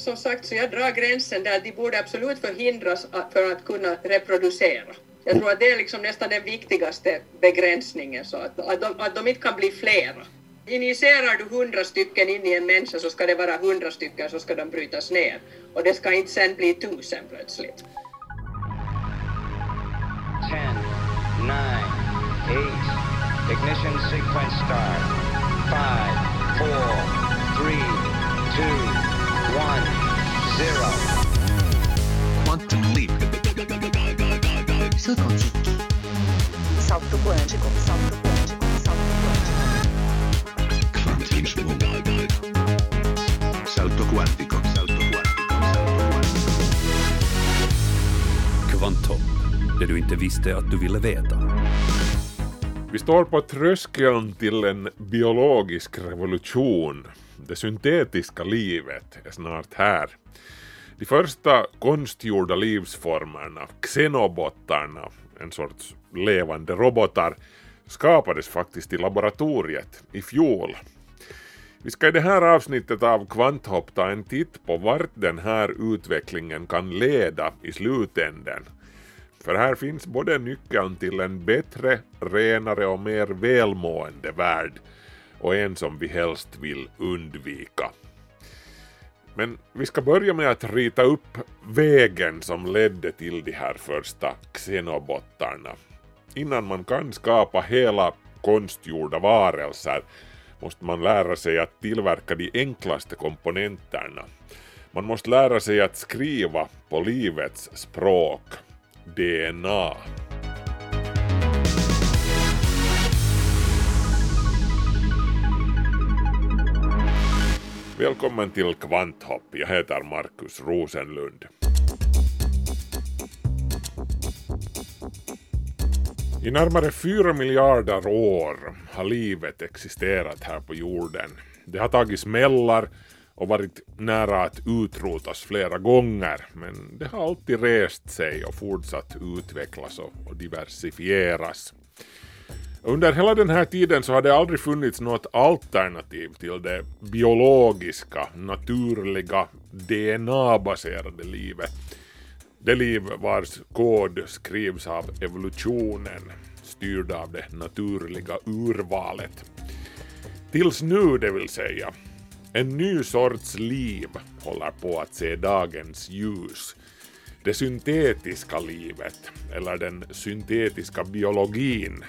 som sagt så jag drar gränsen där de borde absolut förhindras för att kunna reproducera. Jag tror att det är liksom nästan den viktigaste begränsningen, så att, att, de, att de inte kan bli flera. Injicerar du hundra stycken in i en människa så ska det vara hundra stycken så ska de brytas ner. Och det ska inte sen bli tusen plötsligt. Ten, nine, eight, ignition sequence start. Five, four, salto quântico. Salto quântico, salto quântico, salto quântico. Quantismo. Salto quântico, salto quântico, salto quantico. Kvantum, det du inte visste att du ville veta. Vi står på tröskeln till en biologisk revolution. Det syntetiska livet är snart här. De första konstgjorda livsformerna, xenobottarna, en sorts levande robotar, skapades faktiskt i laboratoriet i fjol. Vi ska i det här avsnittet av Kvanthopp ta en titt på vart den här utvecklingen kan leda i slutänden. För här finns både nyckeln till en bättre, renare och mer välmående värld och en som vi helst vill undvika. Men vi ska börja med att rita upp vägen som ledde till de här första xenobottarna. Innan man kan skapa hela konstgjorda varelser måste man lära sig att tillverka de enklaste komponenterna. Man måste lära sig att skriva på livets språk, DNA. Välkommen till Kvanthopp, jag heter Markus Rosenlund. I närmare fyra miljarder år har livet existerat här på jorden. Det har tagit smällar och varit nära att utrotas flera gånger, men det har alltid rest sig och fortsatt utvecklas och diversifieras. Under hela den här tiden så har det aldrig funnits något alternativ till det biologiska, naturliga, DNA-baserade livet. Det liv vars kod skrivs av evolutionen, styrd av det naturliga urvalet. Tills nu, det vill säga. En ny sorts liv håller på att se dagens ljus. Det syntetiska livet, eller den syntetiska biologin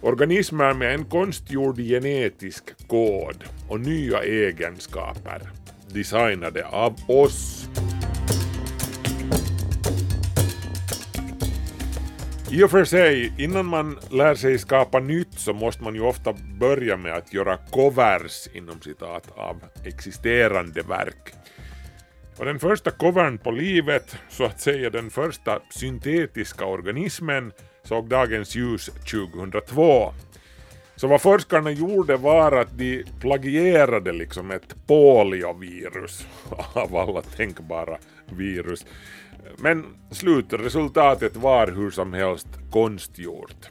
Organismer med en konstgjord genetisk kod och nya egenskaper designade av oss. I och för sig, innan man lär sig skapa nytt så måste man ju ofta börja med att göra covers inom citat av existerande verk. Och den första covern på livet, så att säga den första syntetiska organismen, såg dagens ljus 2002. Så vad forskarna gjorde var att de plagierade liksom ett poliovirus av alla tänkbara virus. Men slutresultatet var hur som helst konstgjort.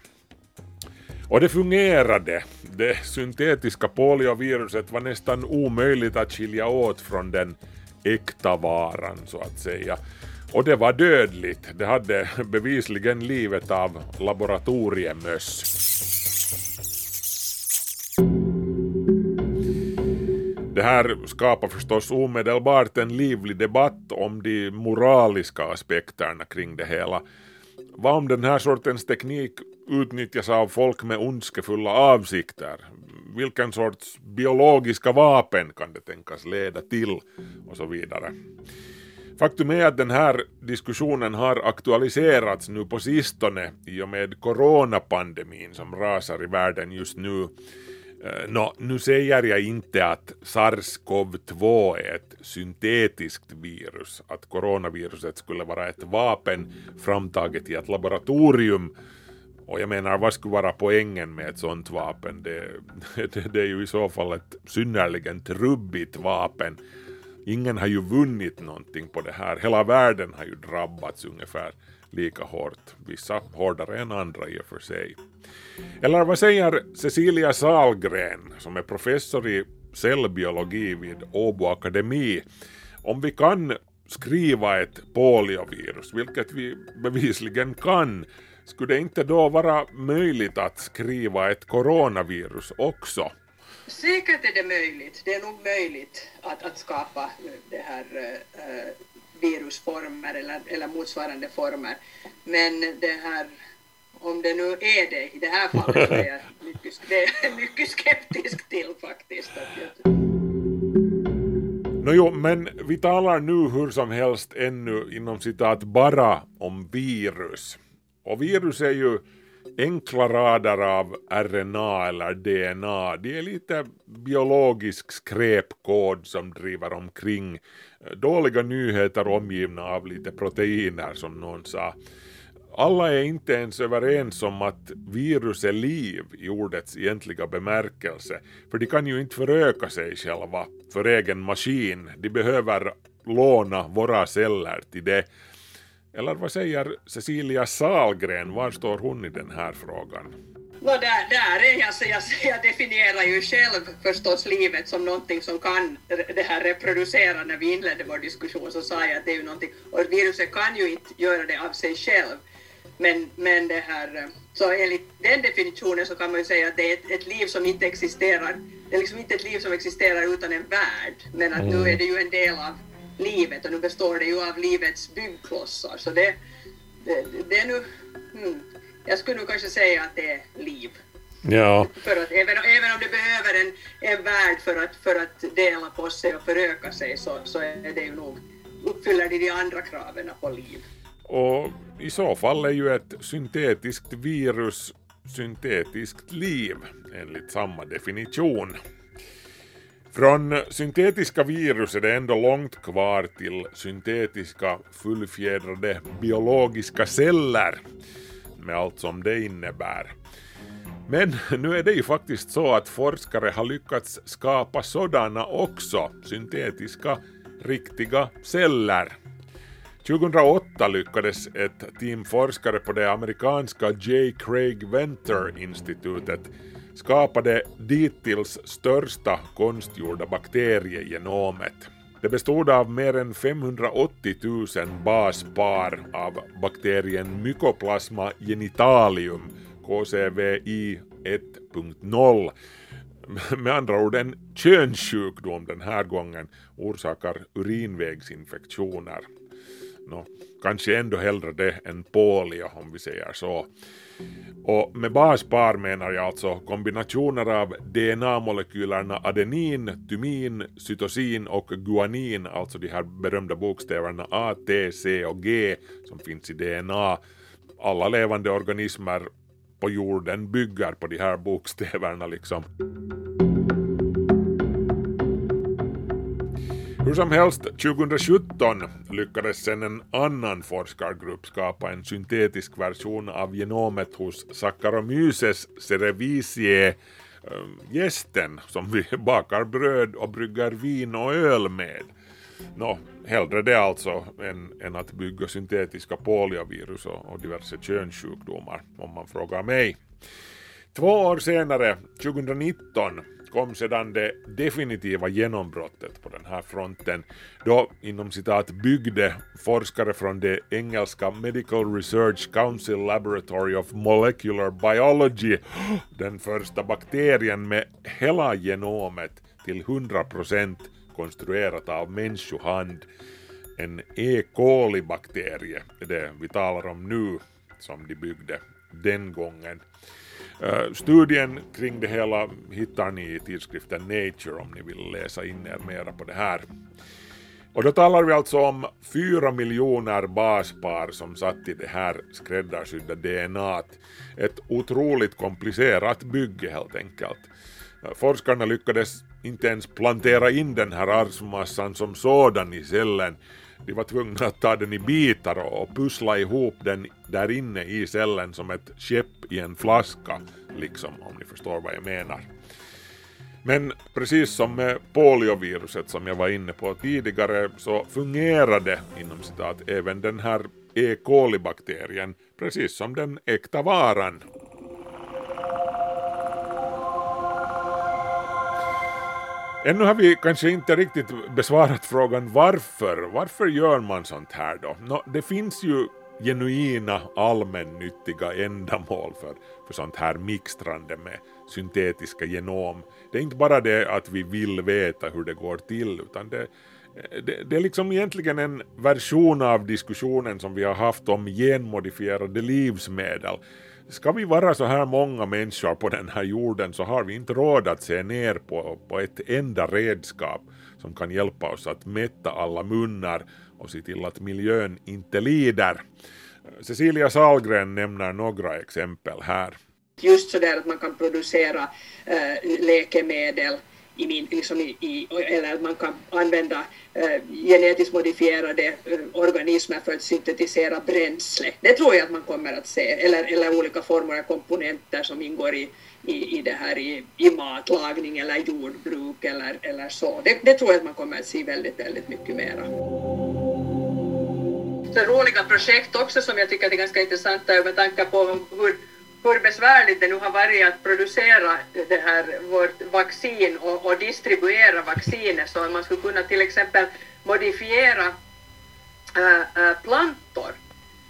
Och det fungerade. Det syntetiska polioviruset var nästan omöjligt att skilja åt från den äkta varan så att säga. Och det var dödligt. Det hade bevisligen livet av laboratoriemöss. Det här skapar förstås omedelbart en livlig debatt om de moraliska aspekterna kring det hela. Vad om den här sortens teknik utnyttjas av folk med ondskefulla avsikter? Vilken sorts biologiska vapen kan det tänkas leda till? Och så vidare. Faktum är att den här diskussionen har aktualiserats nu på sistone i och med coronapandemin som rasar i världen just nu. Eh, nå, nu säger jag inte att SARS-CoV-2 är ett syntetiskt virus, att coronaviruset skulle vara ett vapen framtaget i ett laboratorium och jag menar, vad skulle vara poängen med ett sånt vapen? Det, det, det är ju i så fall ett synnerligen trubbigt vapen ingen har ju vunnit någonting på det här. Hela världen har ju drabbats ungefär lika hårt, vissa hårdare än andra i och för sig. Eller vad säger Cecilia Salgren som är professor i cellbiologi vid Åbo Akademi om vi kan skriva ett poliovirus, vilket vi bevisligen kan, skulle det inte då vara möjligt att skriva ett coronavirus också? Säkert är det möjligt. Det är nog möjligt att, att skapa det här äh, virusformer eller, eller motsvarande former. Men det här, om det nu är det i det här fallet så är jag mycket, det är mycket skeptisk till faktiskt. No jo, men vi talar nu hur som helst ännu inom citat bara om virus. Och virus är ju enkla rader av RNA eller DNA. de är lite biologisk skräpkod som driver omkring. Eh, dåliga nyheter omgivna av lite proteiner som någon sa. Alla är inte ens överens om att virus är liv i ordets egentliga bemärkelse, för de kan ju inte föröka sig själva för egen maskin, de behöver låna våra celler till det. Eller vad säger Cecilia Salgren, var står hon i den här frågan? No, där, där är jag, så jag, jag definierar ju själv förstås livet som någonting som kan det här reproducera. När vi inledde vår diskussion så sa jag att det är ju någonting, och viruset kan ju inte göra det av sig själv. Men, men det här, så enligt den definitionen så kan man ju säga att det är ett, ett liv som inte existerar. Det är liksom inte ett liv som existerar utan en värld. Men att nu är det ju en del av livet och nu består det ju av livets byggklossar. Så det, det, det är nu, hmm, jag skulle nog kanske säga att det är liv. Ja. För att även, även om det behöver en, en värld för att, för att dela på sig och föröka sig så, så är det ju nog, uppfyller det de andra kraven på liv. Och i så fall är ju ett syntetiskt virus syntetiskt liv enligt samma definition. Från syntetiska virus är det ändå långt kvar till syntetiska fullfjädrade biologiska celler med allt som det innebär. Men nu är det ju faktiskt så att forskare har lyckats skapa sådana också, syntetiska riktiga celler. 2008 lyckades ett team forskare på det amerikanska J. Craig Venter-institutet skapade dittills största konstgjorda bakteriegenomet. Det bestod av mer än 580 000 baspar av bakterien Mycoplasma genitalium, KCVI 1.0. Med andra ord en könssjukdom den här gången orsakar urinvägsinfektioner. Nå, kanske ändå hellre det än polio om vi säger så. Och med baspar menar jag alltså kombinationer av DNA-molekylerna adenin, tymin, cytosin och guanin, alltså de här berömda bokstäverna A, T, C och G som finns i DNA. Alla levande organismer på jorden bygger på de här bokstäverna liksom. Hur som helst, 2017 lyckades sen en annan forskargrupp skapa en syntetisk version av genomet hos Saccharomyces cerevisiae, eh, gästen som vi bakar bröd och brygger vin och öl med. Nå, hellre det alltså än, än att bygga syntetiska poliovirus och, och diverse könssjukdomar, om man frågar mig. Två år senare, 2019, kom sedan det definitiva genombrottet på den här fronten då inom citat byggde forskare från det engelska Medical Research Council Laboratory of Molecular Biology den första bakterien med hela genomet till 100% konstruerat av människohand. En E. coli-bakterie är det vi talar om nu som de byggde den gången. Eh, studien kring det hela hittar ni i tidskriften Nature om ni vill läsa in er mera på det här. Och då talar vi alltså om fyra miljoner baspar som satt i det här skräddarsydda DNA. Ett otroligt komplicerat bygge helt enkelt. Eh, forskarna lyckades inte ens plantera in den här arvsmassan som sådan i cellen de var tvungna att ta den i bitar och pussla ihop den där inne i cellen som ett skepp i en flaska, liksom om ni förstår vad jag menar. Men precis som med polioviruset som jag var inne på tidigare så fungerade inom citat även den här E. coli-bakterien precis som den äkta varan Ännu har vi kanske inte riktigt besvarat frågan varför. Varför gör man sånt här då? No, det finns ju genuina allmännyttiga ändamål för, för sånt här mixtrande med syntetiska genom. Det är inte bara det att vi vill veta hur det går till utan det, det, det, är liksom egentligen en version av diskussionen som vi har haft om genmodifierade livsmedel. Ska vi vara så här många människor på den här jorden så har vi inte råd att se ner på, på ett enda redskap som kan hjälpa oss att mätta alla munnar och se till att miljön inte lider. Cecilia Salgren nämner några exempel här. Just så där att man kan producera äh, läkemedel i min, liksom i, i, eller att man kan använda eh, genetiskt modifierade eh, organismer för att syntetisera bränsle. Det tror jag att man kommer att se, eller, eller olika former av komponenter som ingår i, i, i det här i, i matlagning eller jordbruk eller, eller så. Det, det tror jag att man kommer att se väldigt, väldigt mycket mera. Så roliga projekt också som jag tycker är ganska intressanta med tanke på hur hur besvärligt det nu har varit att producera det här, vårt vaccin och, och distribuera vaccinet så att man skulle kunna till exempel modifiera äh, äh, plantor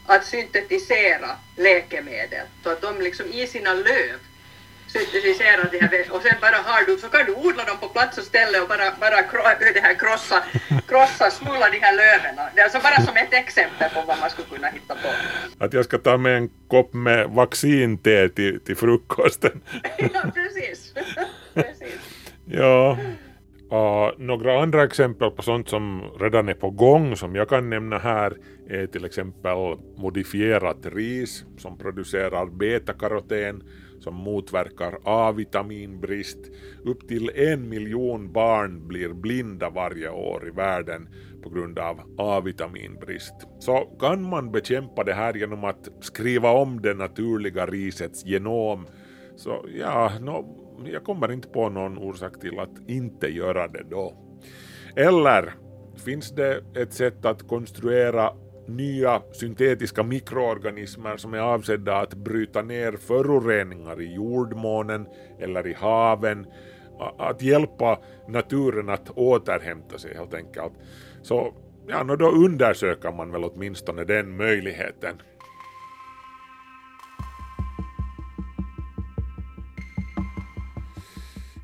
att syntetisera läkemedel så att de liksom i sina löv syntetisera det här och sen bara har du, så kan du odla dem på plats och ställe och bara, bara det här krossa, krossa, smulla de här löven. Det är alltså bara som ett exempel på vad man skulle kunna hitta på. Att jag ska ta med en kopp med vaccinte till, till frukosten. ja, precis. precis. ja. Uh, några andra exempel på sånt som redan är på gång som jag kan nämna här är till exempel modifierat ris som producerar betakaroten som motverkar A-vitaminbrist. Upp till en miljon barn blir blinda varje år i världen på grund av A-vitaminbrist. Så kan man bekämpa det här genom att skriva om det naturliga risets genom så ja, no, jag kommer inte på någon orsak till att inte göra det då. Eller finns det ett sätt att konstruera nya syntetiska mikroorganismer som är avsedda att bryta ner föroreningar i jordmånen eller i haven, att hjälpa naturen att återhämta sig helt enkelt. Så ja, då undersöker man väl åtminstone den möjligheten.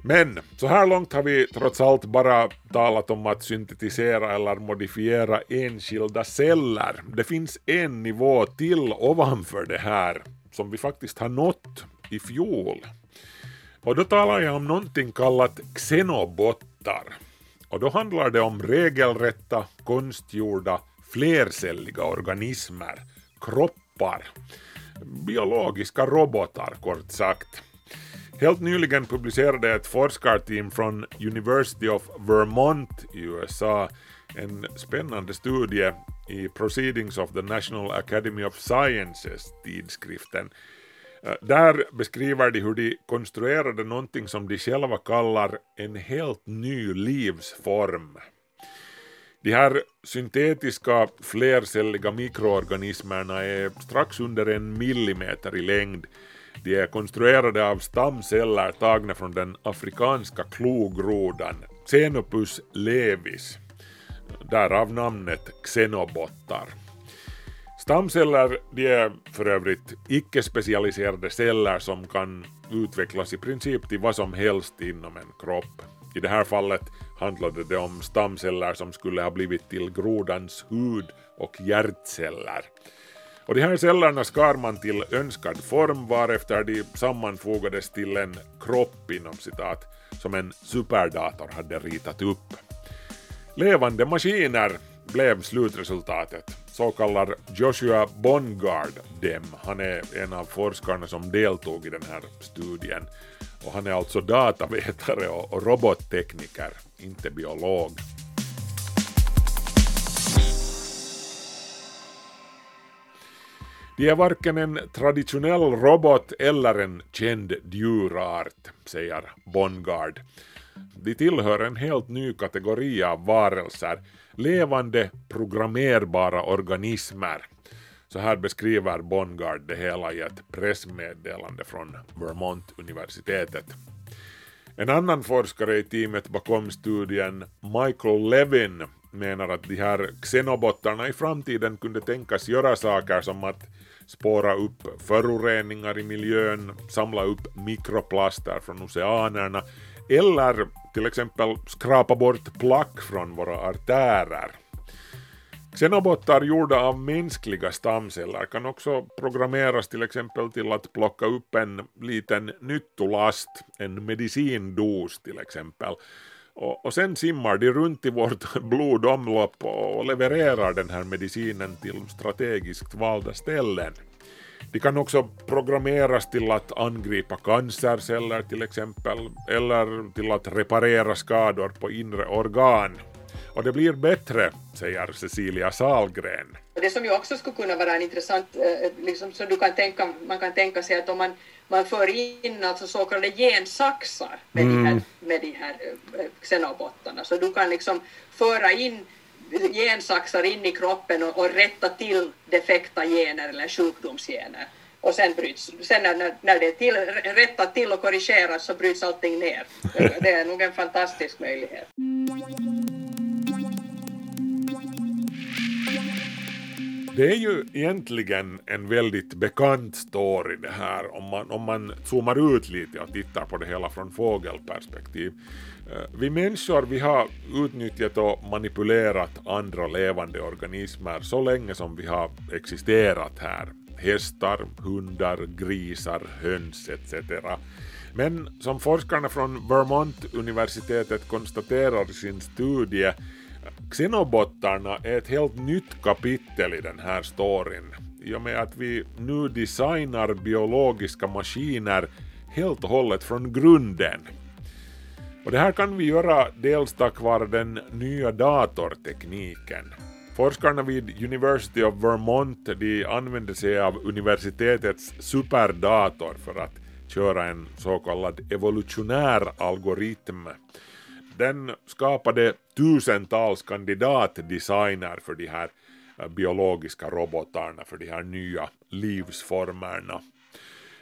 Men så här långt har vi trots allt bara talat om att syntetisera eller modifiera enskilda celler. Det finns en nivå till ovanför det här som vi faktiskt har nått i fjol. Och då talar jag om någonting kallat xenobottar. Och då handlar det om regelrätta, konstgjorda, flercelliga organismer, kroppar, biologiska robotar kort sagt. Helt nyligen publicerade ett forskarteam från University of Vermont i USA en spännande studie i Proceedings of the National Academy of Sciences tidskriften. Eh, där beskriver de hur de konstruerade någonting som de själva kallar en helt ny livsform. De här syntetiska flercelliga mikroorganismerna är strax under en millimeter i längd de är konstruerade av stamceller tagna från den afrikanska klogrodan Xenopus levis, därav namnet xenobottar. Stamceller de är för övrigt icke-specialiserade celler som kan utvecklas i princip till vad som helst inom en kropp. I det här fallet handlade det om stamceller som skulle ha blivit till grodans hud och hjärtceller. Och de här cellerna skar man till önskad form varefter de sammanfogades till en kropp inom citat som en superdator hade ritat upp. Levande maskiner blev slutresultatet. Så kallar Joshua Bongard dem. Han är en av forskarna som deltog i den här studien. Och han är alltså datavetare och robottekniker, inte biolog. De är varken en traditionell robot eller en känd djurart, säger Bongard. De tillhör en helt ny kategori av varelser, levande programmerbara organismer. Så här beskriver Bongard det hela i ett pressmeddelande från Vermont-universitetet. En annan forskare i teamet bakom studien, Michael Levin, menar att de här xenobottarna i framtiden kunde tänkas göra saker som att spåra upp föroreningar i miljön, samla upp mikroplaster från oceanerna eller till exempel skrapa bort plack från våra artärer. Xenobotar gjorda av mänskliga stamceller kan också programmeras till exempel till att plocka upp en liten nyttolast, en medicindos till exempel. Och, och sen simmar de runt i vårt blodomlopp och levererar den här medicinen till strategiskt valda ställen. De kan också programmeras till att angripa cancerceller till exempel, eller till att reparera skador på inre organ. Och det blir bättre, säger Cecilia Salgren. Det som ju också skulle kunna vara en intressant, eh, liksom, som du kan tänka, man kan tänka sig att om man, man för in alltså så kallade gensaxar med, mm. de här, med de här eh, xenobottarna, så du kan liksom föra in gensaxar in i kroppen och, och rätta till defekta gener eller sjukdomsgener. Och sen bryts, sen när, när det är till, rättat till och korrigeras så bryts allting ner. Det är nog en fantastisk möjlighet. Det är ju egentligen en väldigt bekant story det här om man, om man zoomar ut lite och tittar på det hela från fågelperspektiv. Eh, vi människor vi har utnyttjat och manipulerat andra levande organismer så länge som vi har existerat här. Hästar, hundar, grisar, höns etc. Men som forskarna från Vermont-universitetet konstaterar i sin studie Xenobottarna är ett helt nytt kapitel i den här storyn i och med att vi nu designar biologiska maskiner helt och hållet från grunden. Och det här kan vi göra dels tack vare den nya datortekniken. Forskarna vid University of Vermont de använder sig av universitetets superdator för att köra en så kallad evolutionär algoritm den skapade tusentals kandidatdesigner för de här eh, biologiska robotarna, för de här nya livsformerna.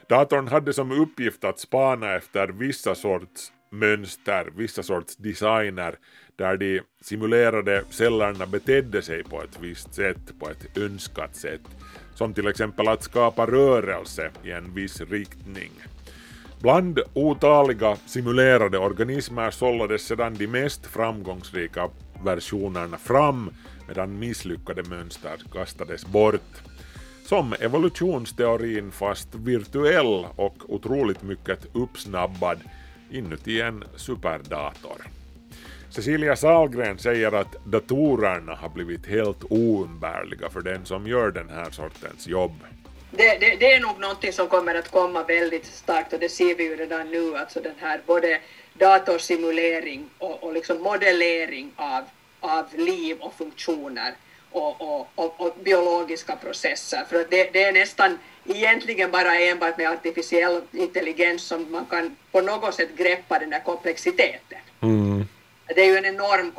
Datorn hade som uppgift att spana efter vissa sorts mönster, vissa sorts designer där de simulerade cellerna betedde sig på ett visst sätt, på ett önskat sätt, som till exempel att skapa rörelse i en viss riktning. Bland otaliga simulerade organismer sållades sedan de mest framgångsrika versionerna fram medan misslyckade mönster kastades bort. Som evolutionsteorin fast virtuell och otroligt mycket uppsnabbad inuti en superdator. Cecilia Salgren säger att datorerna har blivit helt oumbärliga för den som gör den här sortens jobb det, det, det, är nog någonting som kommer att komma väldigt starkt och det ser vi ju redan nu, alltså den här både datorsimulering och, och liksom modellering av, av liv och funktioner och, och, och, och biologiska processer. För att det, det, är nästan egentligen bara enbart med artificiell intelligens som man kan på något sätt greppa den där komplexiteten. Mm det är ju en enorm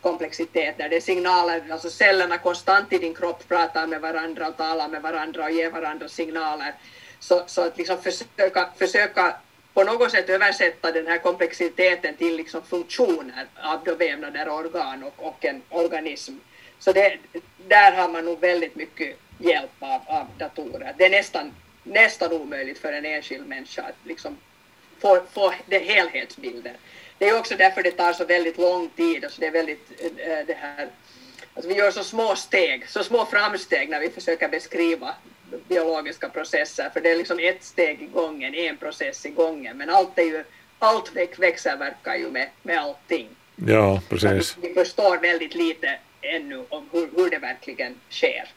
komplexitet där det är signaler, alltså cellerna konstant i din kropp pratar med varandra och talar med varandra och ger varandra signaler. Så, så att liksom försöka, försöka på något sätt översätta den här komplexiteten till liksom funktioner av vävnader, organ och, och en organism. Så det, där har man nog väldigt mycket hjälp av, av datorer. Det är nästan, nästan omöjligt för en enskild människa att liksom få, få den helhetsbilden det är också därför det tar så väldigt lång tid. Alltså det är väldigt, äh, det här, alltså vi gör så små steg, så små framsteg när vi försöker beskriva biologiska processer, för det är liksom ett steg i gången, en process i gången, men allt är ju, allt växelverkar ju med, med allting. Ja, precis. vi förstår väldigt lite ännu om hur, hur det verkligen sker.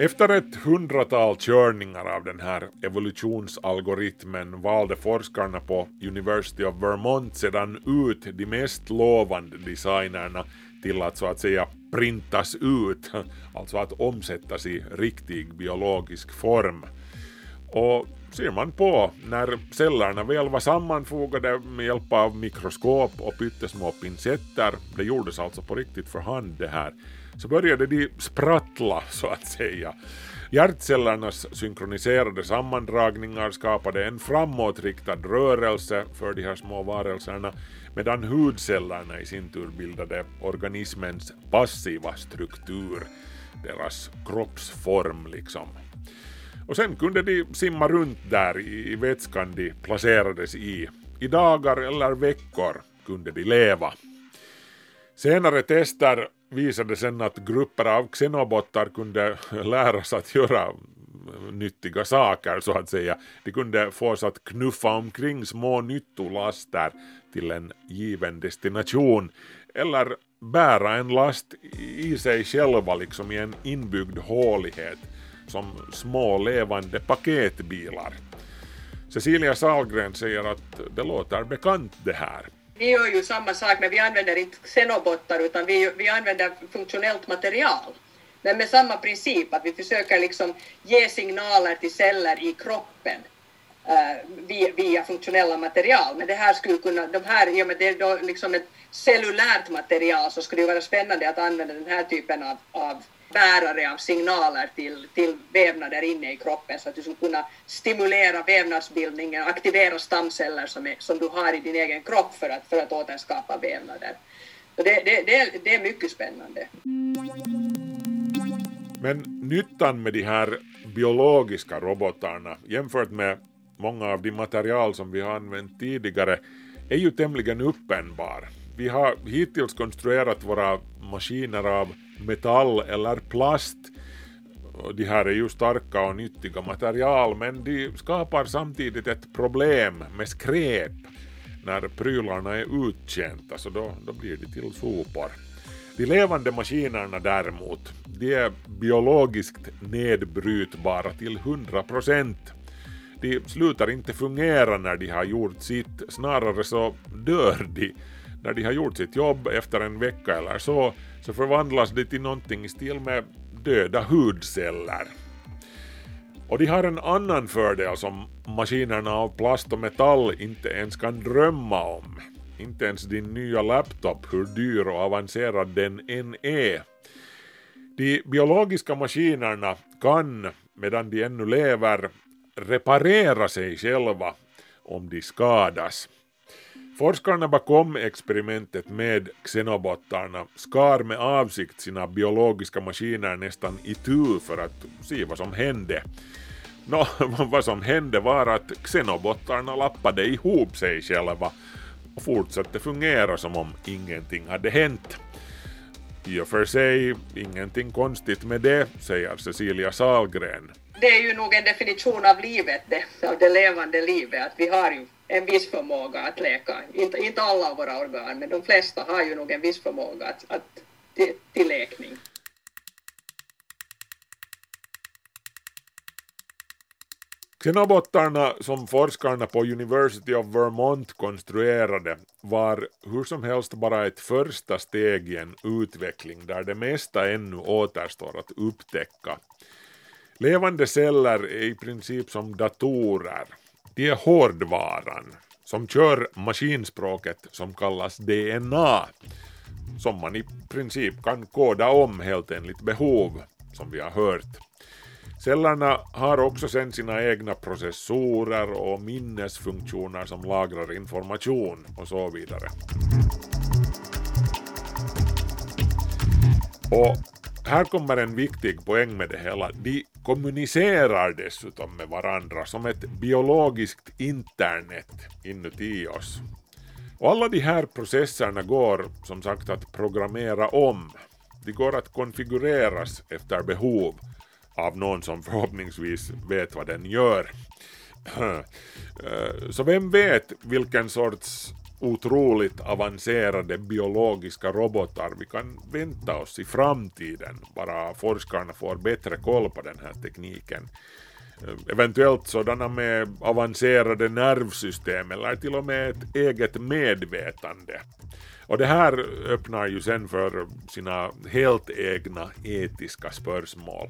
Efter ett hundratal körningar av den här evolutionsalgoritmen valde forskarna på University of Vermont sedan ut de mest lovande designerna till att så att säga printas ut, alltså att omsättas i riktig biologisk form. Och ser man på när cellerna väl var sammanfogade med hjälp av mikroskop och pyttesmå pincetter, det gjordes alltså på riktigt för hand det här, så började de sprattla så att säga. Hjärtcellernas synkroniserade sammandragningar skapade en framåtriktad rörelse för de här små varelserna medan hudcellerna i sin tur bildade organismens passiva struktur, deras kroppsform liksom. Och sen kunde de simma runt där i vätskan de placerades i. I dagar eller veckor kunde de leva. Senare tester visade sen att grupper av xenobottar kunde läras att göra nyttiga saker så att säga. De kunde fås att knuffa omkring små nyttolaster till en given destination eller bära en last i sig själva liksom i en inbyggd hålighet som små levande paketbilar. Cecilia Salgren säger att det låter bekant det här. Vi gör ju samma sak men vi använder inte xenobottar utan vi, vi använder funktionellt material. Men med samma princip att vi försöker liksom ge signaler till celler i kroppen Eh, via, via, funktionella material. Men det här skulle kunna, de här, i och med det är då liksom ett cellulärt material så skulle det vara spännande att använda den här typen av, av bärare av signaler till, till vävnader inne i kroppen så att du skulle kunna stimulera vävnadsbildningen, aktivera stamceller som, är, som du har i din egen kropp för att, för att återskapa vävnader. Det, det, det, det är mycket spännande. Men nyttan med de här biologiska robotarna jämfört med många av de material som vi har använt tidigare är ju tämligen uppenbar. Vi har hittills konstruerat våra maskiner av metall eller plast. De här är ju starka och nyttiga material men de skapar samtidigt ett problem med skräp när prylarna är uttjänta så då, då blir de till sopor. De levande maskinerna däremot, de är biologiskt nedbrytbara till 100 procent. De slutar inte fungera när de har gjort sitt, snarare så dör de när de har gjort sitt jobb efter en vecka eller så, så förvandlas de till någonting i stil med döda hudceller. Och de har en annan fördel som maskinerna av plast och metall inte ens kan drömma om. Inte ens din nya laptop, hur dyr och avancerad den än är. De biologiska maskinerna kan, medan de ännu lever, reparera sig själva om de skadas. Forskarna bakom experimentet med xenobottarna skar med avsikt sina biologiska maskiner nästan itu för att se vad som hände. Nå, vad som hände var att xenobottarna lappade ihop sig själva och fortsatte fungera som om ingenting hade hänt. I och för sig ingenting konstigt med det, säger Cecilia Salgren. Det är ju nog en definition av livet, det, av det levande livet, att vi har ju en viss förmåga att läka. Inte, inte alla våra organ, men de flesta har ju nog en viss förmåga att, att, till, till läkning. Xenobottarna som forskarna på University of Vermont konstruerade var hur som helst bara ett första steg i en utveckling där det mesta ännu återstår att upptäcka. Levande celler är i princip som datorer de är hårdvaran som kör maskinspråket som kallas DNA som man i princip kan koda om helt enligt behov som vi har hört. Cellerna har också sen sina egna processorer och minnesfunktioner som lagrar information och så vidare. Och här kommer en viktig poäng med det hela. De kommunicerar dessutom med varandra som ett biologiskt internet inuti oss. Och alla de här processerna går som sagt att programmera om. De går att konfigureras efter behov av någon som förhoppningsvis vet vad den gör. Eh, så vem vet vilken sorts otroligt avancerade biologiska robotar vi kan vänta oss i framtiden, bara forskarna får bättre koll på den här tekniken. Eventuellt sådana med avancerade nervsystem eller till och med ett eget medvetande. Och det här öppnar ju sen för sina helt egna etiska spörsmål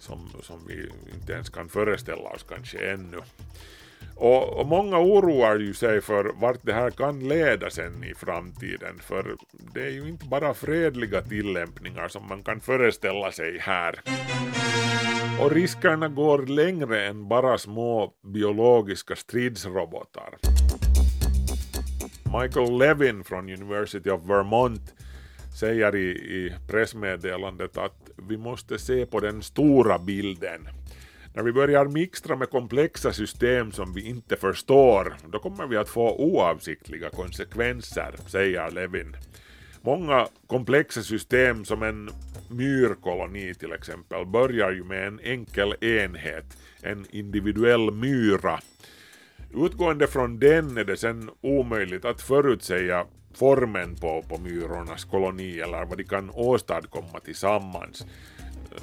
som, som vi inte ens kan föreställa oss kanske ännu. Och, och, många oroar ju sig för vart det här kan leda sen i framtiden, för det är ju inte bara fredliga tillämpningar som man kan föreställa sig här. Och riskerna går längre än bara små biologiska stridsrobotar. Michael Levin från University of Vermont säger i, i pressmeddelandet att vi måste se på den stora bilden. När vi börjar mixtra med komplexa system som vi inte förstår, då kommer vi att få oavsiktliga konsekvenser, säger Levin. Många komplexa system som en myrkoloni till exempel börjar ju med en enkel enhet, en individuell myra. Utgående från den är det sen omöjligt att förutsäga formen på, på myrornas koloni eller vad de kan åstadkomma tillsammans.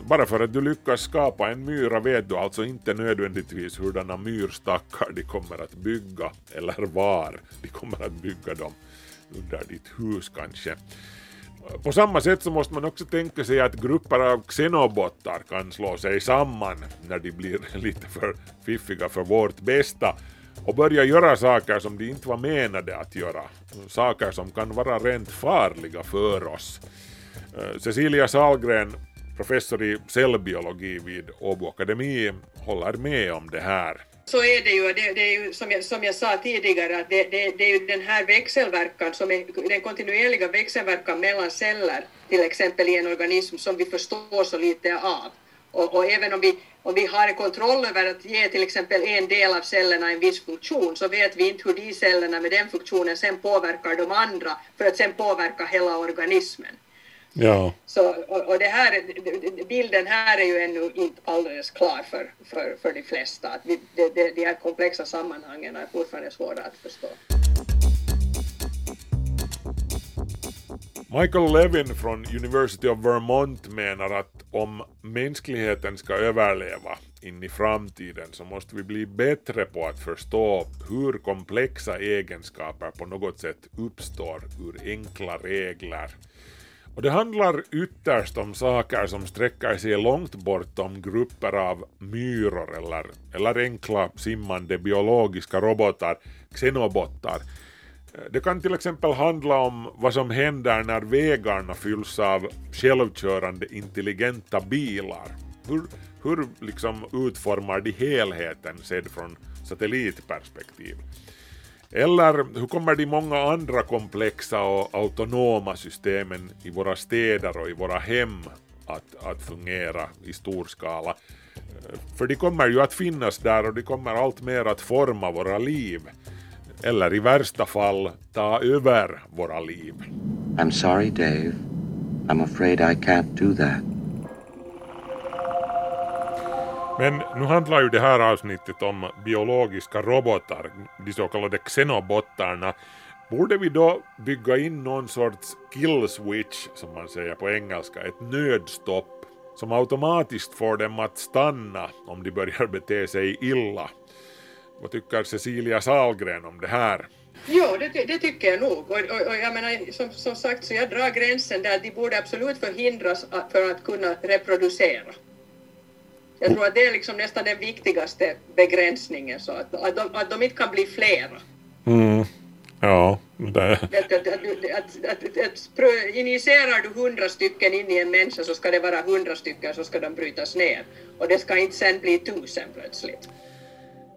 Bara för att du lyckas skapa en myra vet du alltså inte nödvändigtvis hurdana myrstackar de kommer att bygga eller var de kommer att bygga dem under ditt hus kanske. På samma sätt så måste man också tänka sig att grupper av xenobottar kan slå sig samman när de blir lite för fiffiga för vårt bästa och börja göra saker som de inte var menade att göra. Saker som kan vara rent farliga för oss. Eh, Cecilia Salgren, professor i cellbiologi vid Åbo Akademi, håller med om det här. Så är det ju, det, det är ju som, jag, som jag sa tidigare, att det, det, det, är ju den här växelverkan, som är, den kontinuerliga växelverkan mellan celler, till exempel i en organism, som vi förstår så lite av. Och, och även om vi, om vi har kontroll över att ge till exempel en del av cellerna en viss funktion så vet vi inte hur de cellerna med den funktionen sen påverkar de andra för att sen påverka hela organismen. Ja. Så, och, och det här, bilden här är ju ännu inte alldeles klar för, för, för de flesta. Att vi, de, de, de här komplexa sammanhangen är fortfarande svåra att förstå. Michael Levin från University of Vermont menar att om mänskligheten ska överleva in i framtiden så måste vi bli bättre på att förstå hur komplexa egenskaper på något sätt uppstår ur enkla regler. Och det handlar ytterst om saker som sträcker sig långt bortom grupper av myror eller, eller enkla simmande biologiska robotar, xenobottar, det kan till exempel handla om vad som händer när vägarna fylls av självkörande intelligenta bilar. Hur, hur liksom utformar de helheten sedd från satellitperspektiv? Eller hur kommer de många andra komplexa och autonoma systemen i våra städer och i våra hem att, att fungera i stor skala? För de kommer ju att finnas där och de kommer allt mer att forma våra liv eller i värsta fall ta över våra liv. I'm sorry, Dave. I'm afraid I can't do that. Men nu handlar ju det här avsnittet om biologiska robotar, de så kallade xenobottarna. Borde vi då bygga in någon sorts kill switch, som man säger på engelska, ett nödstopp, som automatiskt får dem att stanna om de börjar bete sig illa? Vad tycker Cecilia Salgren om det här? Jo, det, det tycker jag nog. Och, och, och, jag menar, som, som sagt, så jag drar gränsen där de borde absolut förhindras för att kunna reproducera. Jag tror att det är liksom nästan den viktigaste begränsningen, så att, att, de, att de inte kan bli flera. Mm. Ja, det... Att, att, att, att, injicerar du hundra stycken in i en människa så ska det vara hundra stycken så ska de brytas ner. Och det ska inte sen bli tusen plötsligt.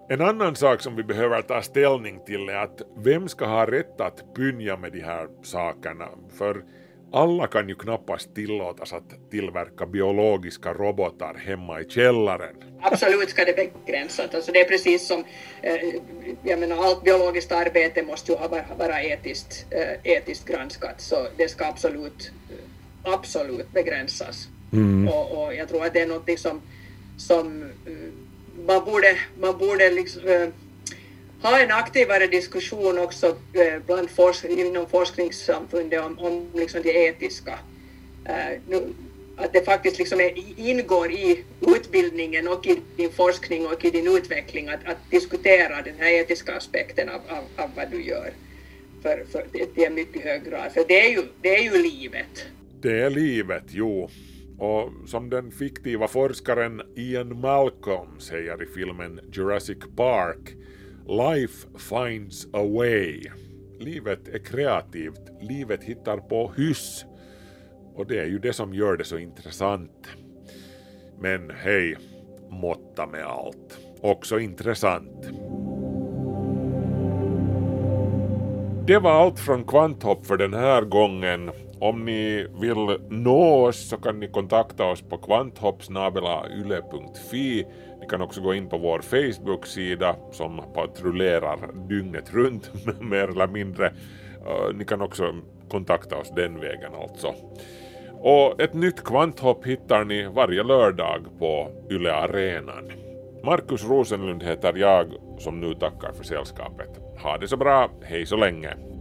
En annan sak som vi behöver ta ställning till är att vem ska ha rätt att pynja med de här sakerna? För alla kan ju knappast tillåtas att tillverka biologiska robotar hemma i källaren. Absolut ska det begränsas. Alltså det är precis som, eh, jag menar allt biologiskt arbete måste ju vara etiskt, eh, etiskt granskat så det ska absolut, absolut begränsas. Mm. Och, och, jag tror att det är något som, som man borde, man borde liksom, ha en aktivare diskussion också eh, bland forsk inom forskningssamfundet om, om liksom det etiska. Eh, att det faktiskt liksom är, ingår i utbildningen och i din forskning och i din utveckling att, att diskutera den här etiska aspekten av, av, av vad du gör. För, för det är mycket hög grad, för det är, ju, det är ju livet. Det är livet, jo. Och som den fiktiva forskaren Ian Malcolm säger i filmen Jurassic Park, Life finds a way. Livet är kreativt, livet hittar på hyss. Och det är ju det som gör det så intressant. Men hej, måtta med allt. Också intressant. Det var allt från Kvanthopp för den här gången. Om ni vill nå oss så kan ni kontakta oss på kvanthoppsnabelayle.fi. Ni kan också gå in på vår Facebook-sida som patrullerar dygnet runt mer eller mindre. Eh, ni kan också kontakta oss den vägen alltså. Och ett nytt kvanthopp hittar ni varje lördag på Yle Arenan. Markus Rosenlund heter jag som nu tackar för sällskapet. Ha det så bra, hej så länge!